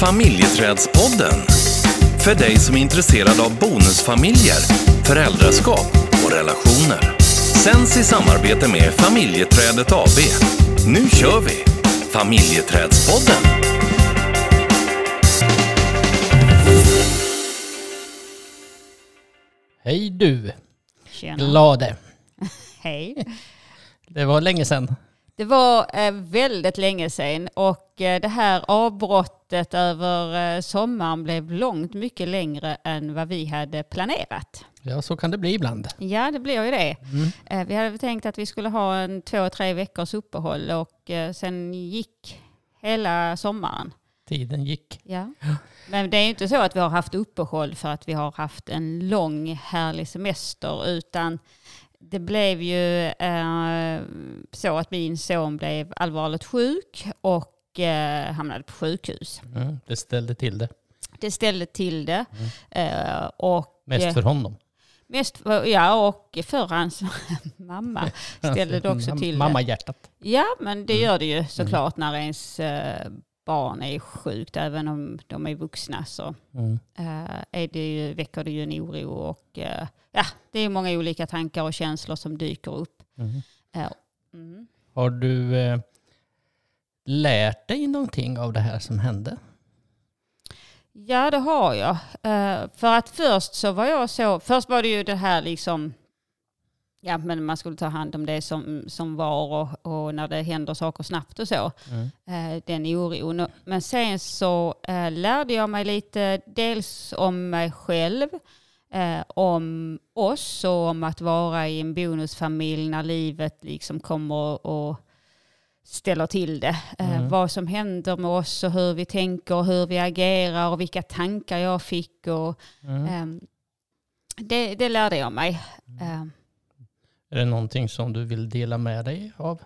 Familjeträdspodden. För dig som är intresserad av bonusfamiljer, föräldraskap och relationer. Sänds i samarbete med Familjeträdet AB. Nu kör vi! Familjeträdspodden. Hej du, Tjena. glade. Hej. Det var länge sedan. Det var eh, väldigt länge sedan och eh, det här avbrottet över eh, sommaren blev långt mycket längre än vad vi hade planerat. Ja, så kan det bli ibland. Ja, det blir ju det. Mm. Vi hade tänkt att vi skulle ha en två, tre veckors uppehåll och sen gick hela sommaren. Tiden gick. Ja. Men det är ju inte så att vi har haft uppehåll för att vi har haft en lång härlig semester utan det blev ju eh, så att min son blev allvarligt sjuk och eh, hamnade på sjukhus. Mm, det ställde till det. Det ställde till det. Eh, och, Mest för honom. mest för, ja, och för hans mamma ställde det också till det. Mamma-hjärtat. Ja, men det Mm. gör det ju såklart när ens eh, barn är sjukt. Även om de är vuxna så Mm. eh, är det ju, väcker det ju en oro och eh, ja, det är många olika tankar och känslor som dyker upp. Mm. Eh, mm. Har du eh, lärt dig någonting av det här som hände? Ja, det har jag. För att först så var jag så, först var det ju det här liksom, ja men man skulle ta hand om det som, som var och, och när det händer saker snabbt och så. Mm. eh, den oron. Men sen så eh, lärde jag mig lite dels om mig själv, eh, om oss och om att vara i en bonusfamilj när livet liksom kommer och ställer till det. Eh, Mm. Vad som händer med oss och hur vi tänker och hur vi agerar och vilka tankar jag fick. Och, Mm. ehm, det, det lärde jag mig. Ehm, Är det någonting som du vill dela med dig av?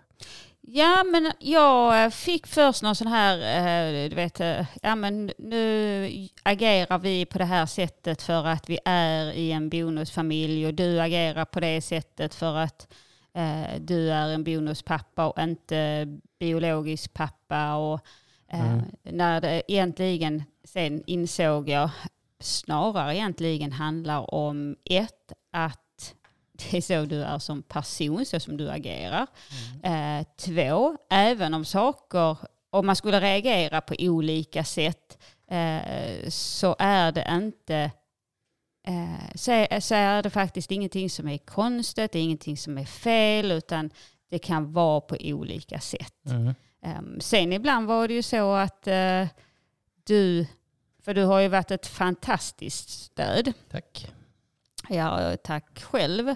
Ja, men jag fick först någon sån här, eh, du vet, eh, ja men nu agerar vi på det här sättet för att vi är i en bonusfamilj och du agerar på det sättet för att eh, du är en bonuspappa och inte biologisk pappa. Och, eh, Mm. När det egentligen sen insåg jag snarare egentligen handlar om ett, att det är så du är som person, så som du agerar. Eh, två, även om saker, om man skulle reagera på olika sätt, eh, så är det inte eh, så, så är det faktiskt ingenting som är konstigt, det är ingenting som är fel, utan det kan vara på olika sätt. Mm. Um, sen ibland var det ju så att eh, du, för du har ju varit ett fantastiskt stöd. Tack. Ja, tack själv.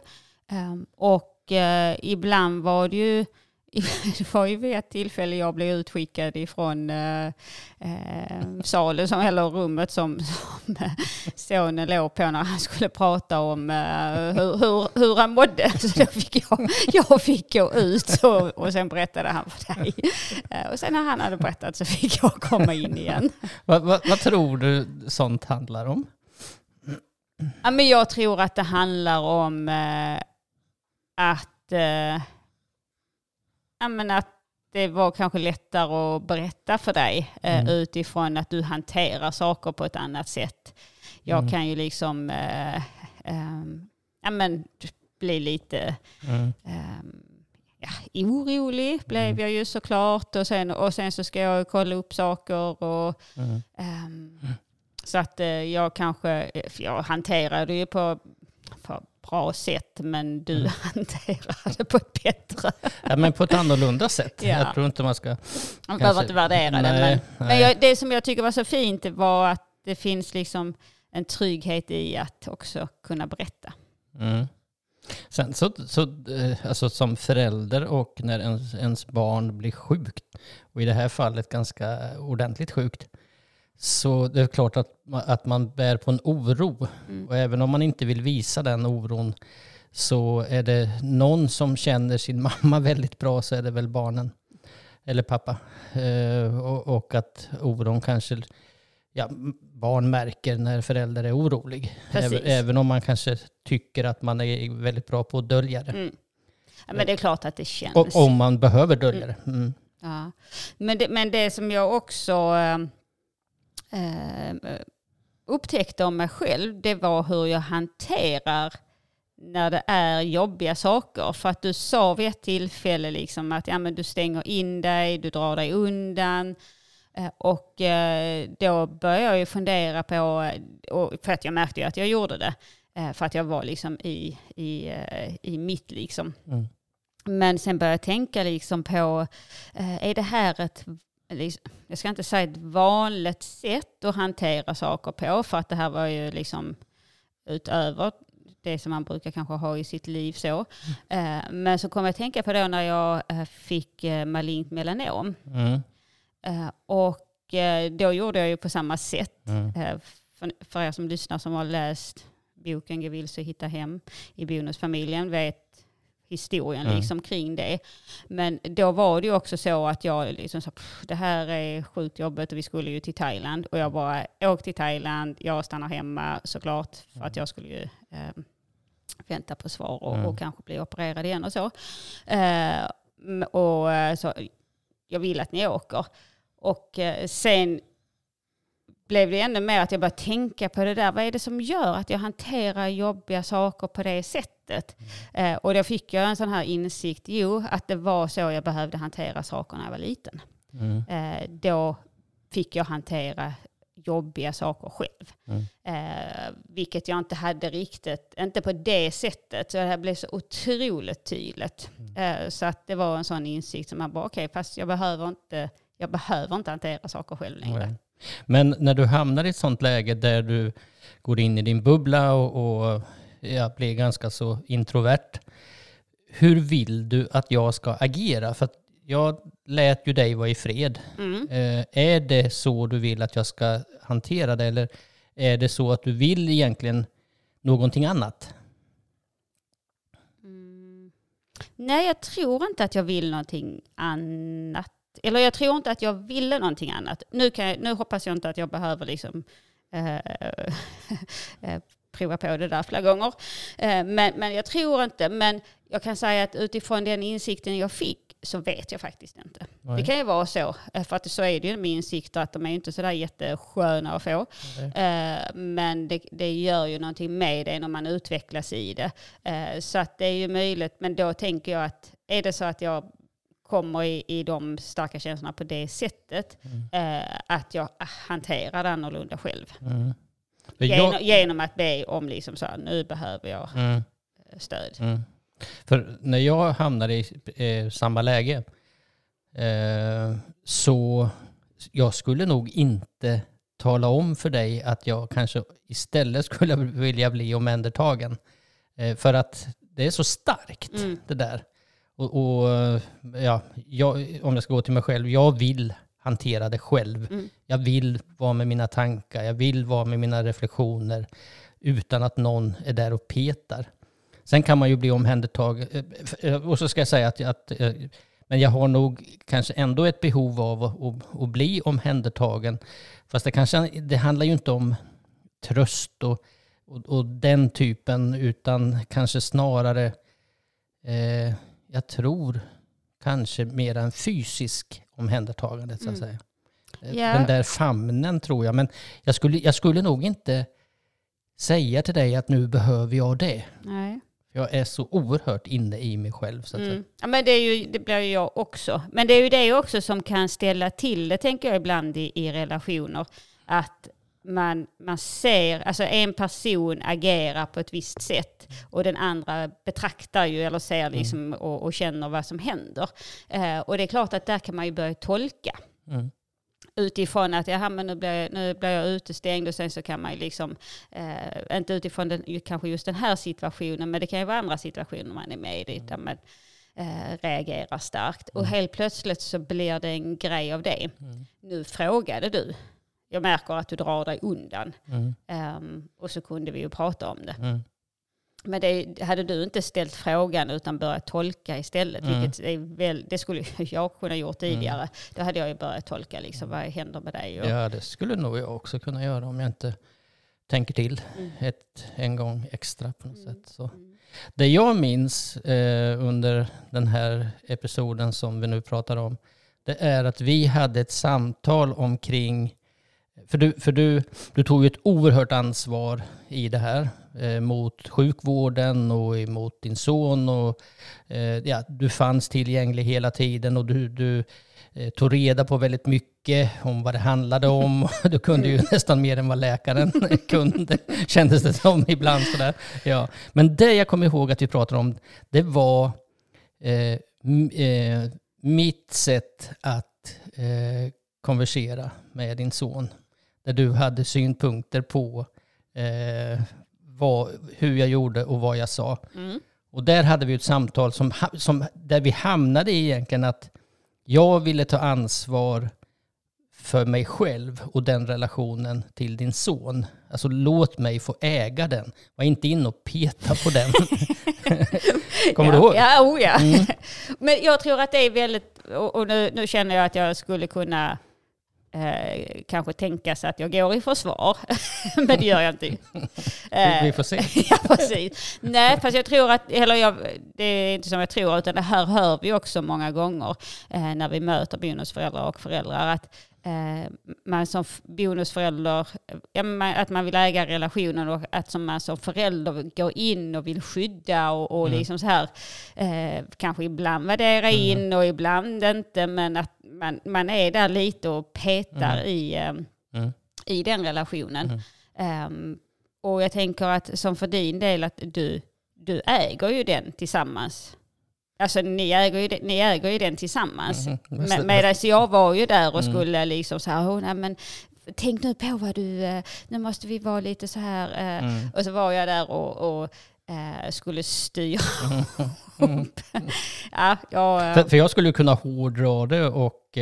Ehm, och eh, ibland var det ju, det var ju vid ett tillfälle jag blev utskickad ifrån eh, ehm, salen, som, eller rummet som, som sonen låg på när han skulle prata om eh, hur, hur, hur han mådde. Så då fick jag, jag fick gå ut och, och sen berättade han för dig. Eh, och sen när han hade berättat så fick jag komma in igen. Vad, vad, vad tror du sånt handlar om? Ja, men jag tror att det handlar om eh, att, eh, ja, men att det var kanske lättare att berätta för dig eh, Mm. utifrån att du hanterar saker på ett annat sätt. Jag Mm. kan ju liksom eh, ehm, ja, men, bli lite Mm. ehm, ja, orolig blev Mm. jag ju såklart och sen, och sen så ska jag kolla upp saker och Mm. Ehm, Så att eh, jag kanske, för jag hanterar det ju på, på bra sätt men du Mm. hanterar det på ett bättre. Ja, men på ett annorlunda sätt. Ja. Jag tror inte man ska... Man behöver inte värdera det. Nej, Men, men nej. jag, det som jag tycker var så fint var att det finns liksom en trygghet i att också kunna berätta. Mm. Sen så, så eh, alltså som förälder och när ens, ens barn blir sjukt, och i det här fallet ganska ordentligt sjukt, så det är klart att, att man bär på en oro. Mm. Och även om man inte vill visa den oron så är det någon som känner sin mamma väldigt bra så är det väl barnen. Eller pappa. Eh, och, och att oron kanske, ja, barn märker när förälder är orolig. Även, även om man kanske tycker att man är väldigt bra på att dölja det. Mm. Ja, men det är klart att det känns. Och om man behöver dölja det. Mm. Ja. Men, det, men det som jag också eh, eh, upptäckte om mig själv, det var hur jag hanterar när det är jobbiga saker. För att du sa vid ett tillfälle liksom att ja, men du stänger in dig, du drar dig undan. Eh, och eh, då började jag ju fundera på, för att jag märkte ju att jag gjorde det, eh, för att jag var liksom i, i, i mitt liksom. Mm. Men sen började jag tänka liksom på, är det här ett jag ska inte säga ett vanligt sätt att hantera saker på, för att det här var ju liksom utöver det som man brukar kanske ha i sitt liv så. Mm. Men så kom jag att tänka på då när jag fick malignt melanom. Mm. Eh, och eh, då gjorde jag ju på samma sätt. Mm. Eh, för, er som lyssnar som har läst boken Gå vilse och hitta hem i bonusfamiljen vet historien mm. liksom kring det. Men då var det ju också så att jag liksom sa, det här är sjukt jobbigt och vi skulle ju till Thailand. Och jag bara, åk till Thailand, jag stannar hemma såklart för att jag skulle ju eh, vänta på svar och, mm. och, kanske bli opererad igen och så. Eh, och så, jag vill att ni åker. Och eh, sen blev det ännu mer att jag började tänka på det där. Vad är det som gör att jag hanterar jobbiga saker på det sättet? Mm. Eh, och då fick jag en sån här insikt. Jo, att det var så jag behövde hantera saker när jag var liten. Mm. Eh, då fick jag hantera jobbiga saker själv. Mm. Eh, vilket jag inte hade riktigt, inte på det sättet. Så det blev så otroligt tydligt. Mm. Eh, så att det var en sån insikt som man bara, okej, okay, fast jag behöver inte jag behöver inte hantera saker själv längre. Men när du hamnar i ett sånt läge där du går in i din bubbla och, och ja, blir ganska så introvert. Hur vill du att jag ska agera? För jag lät ju dig vara i fred. Mm. Eh, är det så du vill att jag ska hantera det eller är det så att du vill egentligen någonting annat? Mm. Nej, jag tror inte att jag vill någonting annat eller jag tror inte att jag ville någonting annat. Nu, kan jag, nu hoppas jag inte att jag behöver liksom, eh, eh, prova på det där flera gånger. Eh, men, men jag tror inte. Men jag kan säga att utifrån den insikten jag fick så vet jag faktiskt inte. Nej. Det kan ju vara så, eh, för att så är det ju med insikter att de är inte sådär jättesköna att få. Nej. Eh, men det, det, gör ju någonting med det när man utvecklas i det. Så att det är ju möjligt, men då tänker jag att är det så att jag kommer i, i de starka känslorna på det sättet, mm. eh, att jag hanterar det annorlunda själv. Mm. Genom, jag... genom, att be om liksom så här, nu behöver jag mm. Eh, stöd. Mm. För när jag hamnade i eh, samma läge, eh, så jag skulle nog inte tala om för dig att jag kanske istället skulle vilja bli omhändertagen. Eh, för att det är så starkt mm. det där. Och, och ja, jag, om jag ska gå till mig själv, jag vill hantera det själv. Mm. Jag vill vara med mina tankar, jag vill vara med mina reflektioner utan att någon är där och petar. Sen kan man ju bli omhändertagen. Eh, eh, och så ska jag säga att, att eh, men jag har nog kanske ändå ett behov av att, att, att bli omhändertagen. Fast det, kanske, det handlar ju inte om tröst och, och, och den typen, utan kanske snarare eh, jag tror kanske mer en fysisk omhändertagande så att mm. säga. Yeah. Den där famnen tror jag. Men jag skulle, jag skulle nog inte säga till dig att nu behöver jag det. Nej. Jag är så oerhört inne i mig själv. Så mm. ja, men det, är ju, det blir ju jag också. Men det är ju det också som kan ställa till det, tänker jag ibland i, i relationer. Att man, man ser, alltså en person agerar på ett visst sätt och den andra betraktar ju eller ser mm. liksom mm. och, och, känner vad som händer. Eh, och det är klart att där kan man ju börja tolka. Mm. Utifrån att jaha, men nu blir, jag, nu blir jag utestängd och sen så kan man ju liksom, eh, inte utifrån den, kanske just den här situationen, men det kan ju vara andra situationer man är med i där man eh, reagerar starkt. Och mm. helt plötsligt så blir det en grej av det. Mm. Nu frågade du jag märker att du drar dig undan. Mm. Um, och så kunde vi ju prata om det. Mm. Men det, hade du inte ställt frågan utan börjat tolka istället, mm. vilket väl, det skulle jag kunna gjort mm. tidigare, mm. då hade jag ju börjat tolka liksom, vad händer med dig? Och, ja, det skulle nog jag också kunna göra om jag inte tänker till mm. ett, en gång extra på något mm. sätt. Så. Det jag minns eh, under den här episoden som vi nu pratar om, det är att vi hade ett samtal omkring för du, för du, du tog ju ett oerhört ansvar i det här eh, mot sjukvården och emot din son. Och, eh, ja, du fanns tillgänglig hela tiden och du, du eh, tog reda på väldigt mycket om vad det handlade om. Du kunde ju nästan mer än vad läkaren kunde, kändes det som ibland. Sådär. Ja. Men det jag kommer ihåg att vi pratade om, det var eh, eh, mitt sätt att eh, konversera med din son. Där du hade synpunkter på eh, vad, hur jag gjorde och vad jag sa. Mm. Och där hade vi ett samtal som, som, där vi hamnade i egentligen att jag ville ta ansvar för mig själv och den relationen till din son. Alltså låt mig få äga den. Var inte in och peta på den. Kommer ja, du ihåg? Ja, oh ja. Men jag tror att det är väldigt, och nu, nu känner jag att jag skulle kunna eh, kanske tänka sig att jag går i försvar. Men det gör jag inte. Eh, vi får se. ja, precis. Nej, fast jag tror att, eller jag, det är inte som jag tror, utan det här hör vi också många gånger eh, när vi möter bonusföräldrar och föräldrar. Att eh, man som bonusförälder, att man vill äga relationen och att som man som förälder går in och vill skydda och, och Mm. liksom så här, eh, kanske ibland värdera in och ibland inte, men att man, man är där lite och petar i, eh, Mm. i den relationen. Ehm, och jag tänker att som för din del att du, du äger ju den tillsammans. Alltså ni äger ju, den- ni äger ju den tillsammans. Mhm. Med, Medan jag var ju där och Mm. skulle liksom så här, oh, nej, men tänk nu på vad du, eh, nu måste vi vara lite så här. eh." Mm. Och så var jag där och, och eh, skulle styra Mm. upp. ja, jag, För, för jag skulle kunna hårdra det och,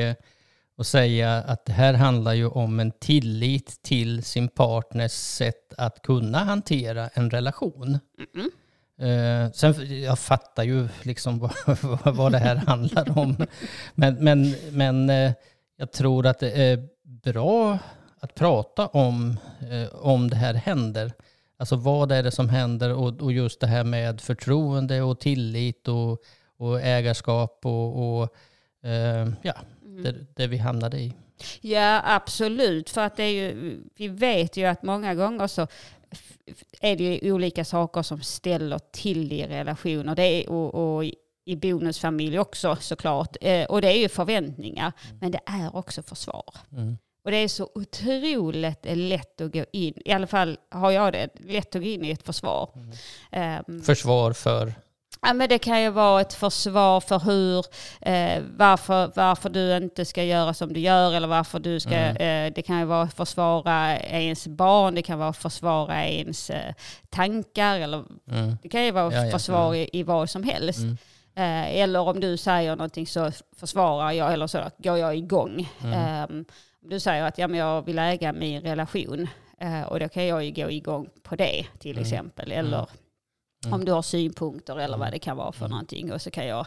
och säga att det här handlar ju om en tillit till sin partners sätt att kunna hantera en relation. Mm. Eh, sen, jag fattar ju liksom vad, vad det här handlar om. Men, men, men eh, jag tror att det är bra att prata om, eh, om det här händer. Alltså vad är det som händer och, och just det här med förtroende och tillit och, och ägarskap och, och eh, ja, det, det vi hamnade i. Ja, absolut. För att det är ju, vi vet ju att många gånger så är det ju olika saker som ställer till i relationer. Det är, och, och i bonusfamilj också såklart. Eh, och det är ju förväntningar. Men det är också försvar. Mm. Och det är så otroligt lätt att gå in, i alla fall har jag det, lätt att gå in i ett försvar. Ehm, Försvar för... Ja, men det kan ju vara ett försvar för hur, eh, varför, varför du inte ska göra som du gör eller varför du ska, Mm. eh, det kan ju vara att försvara ens barn, det kan vara att försvara ens eh, tankar eller Mm. det kan ju vara Ja, ja. försvar i, i vad som helst. Mm. Eh, eller om du säger någonting så försvarar jag eller så går jag igång. Mm. Om du säger att ja, men jag vill äga min relation eh, och då kan jag ju gå igång på det till Mm. exempel. Eller Mm. om du har synpunkter eller vad det kan vara för Mm. någonting. Och så kan jag,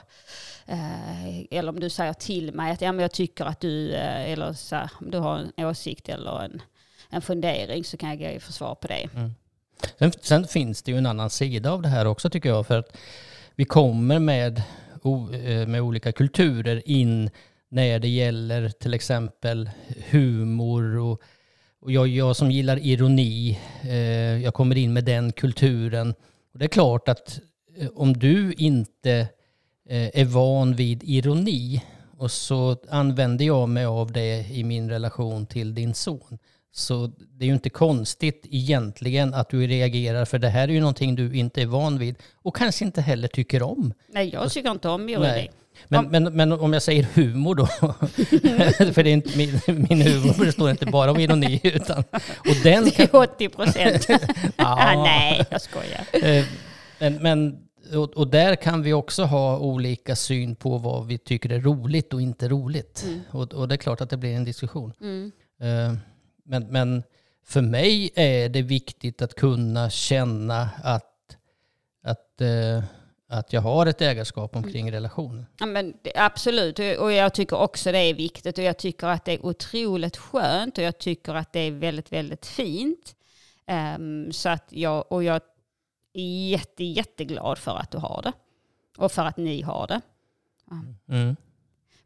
eh, eller om du säger till mig att ja, men jag tycker att du, eh, eller så här, om du har en åsikt eller en, en fundering så kan jag i försvar på det. Sen, sen finns det ju en annan sida av det här också tycker jag. För att vi kommer med, eh, med olika kulturer in när det gäller till exempel humor och, och jag, jag som gillar ironi, eh, jag kommer in med den kulturen. Och det är klart att eh, om du inte eh, är van vid ironi och så använder jag mig av det i min relation till din son. Så det är ju inte konstigt egentligen att du reagerar för det här är ju någonting du inte är van vid och kanske inte heller tycker om. Nej, jag tycker inte om ironi. Nej. Men, Om- men, men om jag säger humor då, för det är inte, min, min humor består inte bara av ironi utan... Och den Det är 80 procent. Ah, nej, jag skojar. Eh, Men, men, och, och där kan vi också ha olika syn på vad vi tycker är roligt och inte roligt. Mm. Och, och det är klart att det blir en diskussion. Mm. Eh, Men, men för mig är det viktigt att kunna känna att, att, eh, att jag har ett ägarskap omkring relationen. Ja, men absolut, och jag tycker också det är viktigt och jag tycker att det är otroligt skönt och jag tycker att det är väldigt, väldigt fint. Ehm, så att jag, och jag är jätte, jätteglad för att du har det och för att ni har det. Mm.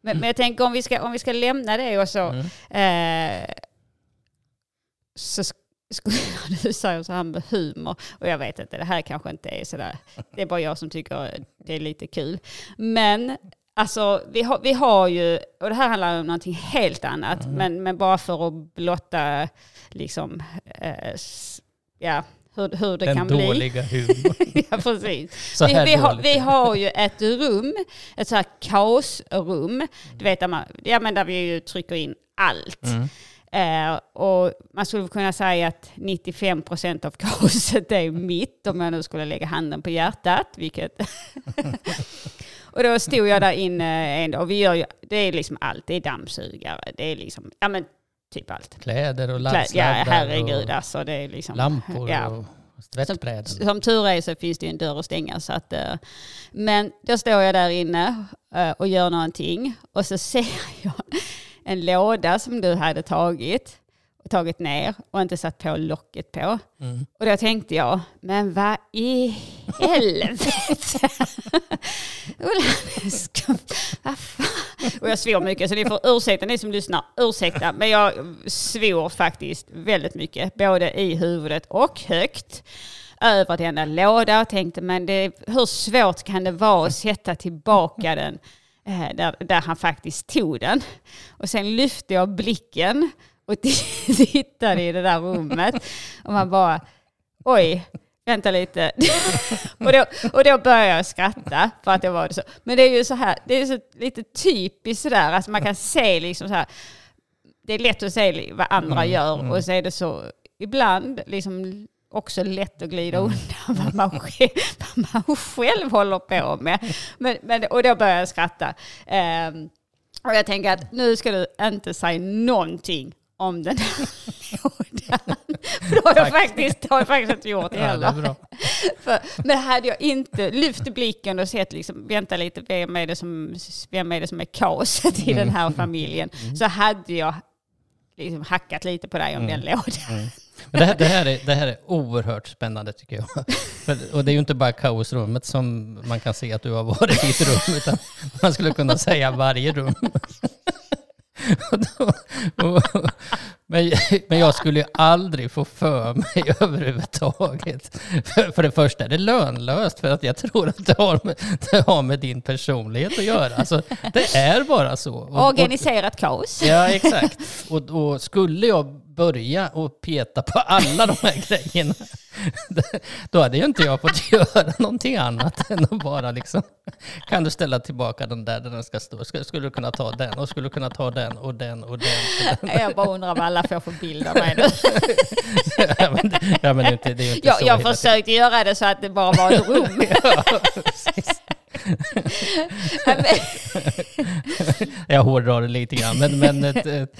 Men, men jag tänker om vi ska, om vi ska lämna det och så. Mm. Eh, så du säga så här med humor, och jag vet inte, det här kanske inte är sådär, det är bara jag som tycker det är lite kul. Men alltså vi har, vi har ju, och det här handlar om någonting helt annat, men, men bara för att blotta liksom, eh, ja, hur, hur det Den kan bli. dåliga humorn. ja, precis. Så Vi, vi, har, vi har ju ett rum, ett så här kaosrum, du vet där, man, ja, men där vi ju trycker in allt. Mm. Eh, och man skulle kunna säga att 95% av kaoset är mitt om jag nu skulle lägga handen på hjärtat. Vilket och då stod jag där inne en dag och vi gör ju, det är liksom allt. Det är dammsugare, det är liksom, ja men typ allt. Kläder och laddsladdar Ja herregud och alltså. Det är liksom, lampor ja. och tvättbrädor. Som tur är så finns det ju en dörr att stänga. Så att, eh, men då står jag där inne eh, och gör någonting och så ser jag en låda som du hade tagit och tagit ner och inte satt på locket på. Mm. Och då tänkte jag, men vad i helvete? Vad fan? Och jag svor mycket, så ni får ursäkta ni som lyssnar, ursäkta. Men jag svor faktiskt väldigt mycket, både i huvudet och högt över denna låda och tänkte, men det, hur svårt kan det vara att sätta tillbaka den där, där han faktiskt tog den? Och sen lyfte jag blicken och tittade i det där rummet och man bara, oj, vänta lite. och, då, och då började jag skratta för att det var så. Men det är ju så här, det är så lite typiskt sådär, alltså man kan se liksom så här, det är lätt att se vad andra gör och så är det så ibland liksom också lätt att glida undan vad man själv, vad man själv håller på med. Men, men, och då började jag skratta. Ehm, och jag tänker att nu ska du inte säga någonting om den här lådan. För då har jag faktiskt, har jag faktiskt inte gjort Ja, det heller. bra. För, men hade jag inte lyft blicken och sett, liksom, vänta lite, vem är det som, vem är, det som är kaoset i den här familjen? Så hade jag liksom hackat lite på dig om den lådan. Men det, här, det, här är, det här är oerhört spännande tycker jag. För, och det är ju inte bara kaosrummet som man kan se att du har varit i ett rum, utan man skulle kunna säga varje rum. Och då, och, men, men jag skulle ju aldrig få för mig överhuvudtaget. För, för det första är det lönlöst, för att jag tror att det har med, det har med din personlighet att göra. Alltså, det är bara så. Och- och- Organiserat kaos. Ja, exakt. Och, och skulle jag börja och peta på alla de här grejerna, då hade ju inte jag fått göra någonting annat än att bara liksom, kan du ställa tillbaka den där där den ska stå? Skulle du kunna ta den? Och skulle du kunna ta den och den och den? Och den? Jag bara undrar vad alla får för bild av mig nu. Ja, men, ja, men det det är inte Jag, så jag försökte göra det så att det bara var ett rum. Jag hårdrar det lite grann, men, men ett, ett,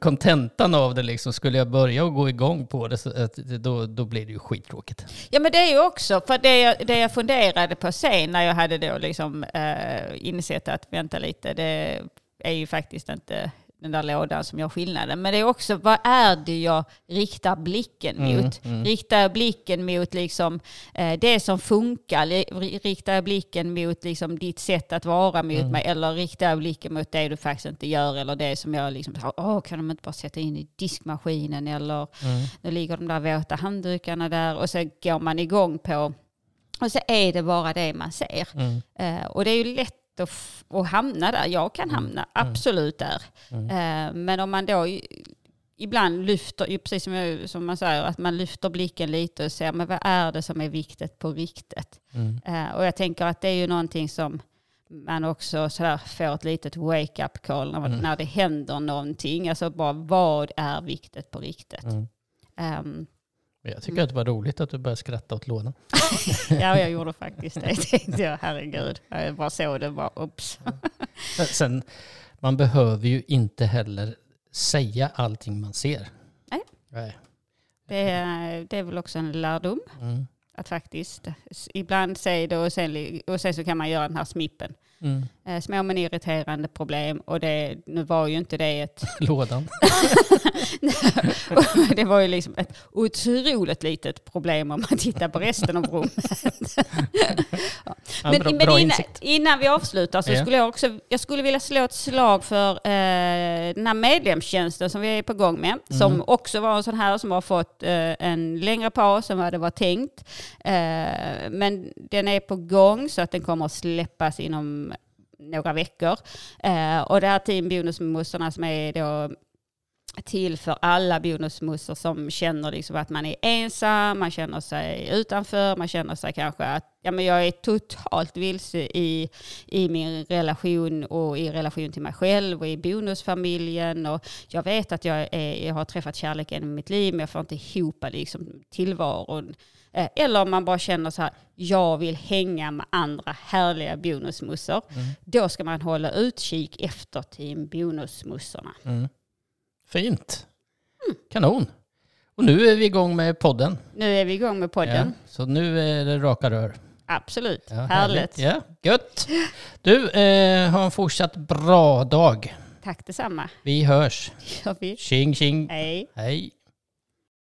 kontentan av det liksom, skulle jag börja och gå igång på det, då, då blir det ju skittråkigt. Ja men det är ju också, för det jag, det jag funderade på sen när jag hade då liksom eh, insett att vänta lite, det är ju faktiskt inte den där lådan som gör skillnaden. Men det är också, vad är det jag riktar blicken Mm, mot? Riktar jag blicken mot liksom, eh, det som funkar? Riktar jag blicken mot liksom, ditt sätt att vara mot Mm. mig? Eller riktar jag blicken mot det du faktiskt inte gör? Eller det som jag liksom, åh kan de inte bara sätta in i diskmaskinen? Eller Mm. nu ligger de där våta handdukarna där. Och så går man igång på, och så är det bara det man ser. Mm. Eh, och det är ju lätt f- att hamna där. Jag kan hamna absolut där. Eh, men om man då ibland lyfter, precis som, jag, som man säger, att man lyfter blicken lite och ser men vad är det som är viktigt på riktigt. Mm. Eh, och jag tänker att det är ju någonting som man också så här får ett litet wake-up call när, Mm. när det händer någonting. Alltså bara vad är viktigt på riktigt. Mm. Jag tycker att det var roligt att du började skratta åt lådan. ja, jag gjorde faktiskt det. Tänkte jag, herregud. Jag bara såg det, bara ups. Sen, man behöver ju inte heller säga allting man ser. Nej. Nej. Det är, det är väl också en lärdom. Mm. Att faktiskt ibland säga det och sen, och sen så kan man göra den här smippen. Mm. Eh, små men irriterande problem och det, nu var ju inte det ett Lådan. det var ju liksom ett otroligt litet problem om man tittar på resten av rummet. Ja, men bra, men bra innan, innan vi avslutar så Ja. skulle jag också jag skulle vilja slå ett slag för eh, den här medlemstjänsten som vi är på gång med. Som Mm. också var en sån här som har fått eh, en längre paus än vad det var tänkt. Eh, men den är på gång så att den kommer att släppas inom några veckor. Eh, och det här team bonusmossorna som är då till för alla bonusmussor som känner liksom att man är ensam, man känner sig utanför, man känner sig kanske att ja, men jag är totalt vilse i, i min relation och i relation till mig själv och i bonusfamiljen. Och jag vet att jag, är, jag har träffat kärleken i mitt liv men jag får inte ihop liksom, tillvaron. Eh, Eller om man bara känner så här, jag vill hänga med andra härliga bonusmussor. Då ska man hålla utkik efter Team Bonusmussorna. Mm. Fint. Kanon. Och nu är vi igång med podden. Nu är vi igång med Ja, podden. så nu är det raka rör. Absolut. Ja, Härligt. Ja, gött. Du, eh, ha en fortsatt bra dag. Tack detsamma. Vi hörs. Gör vi. Tjing tjing. Hej. Hej.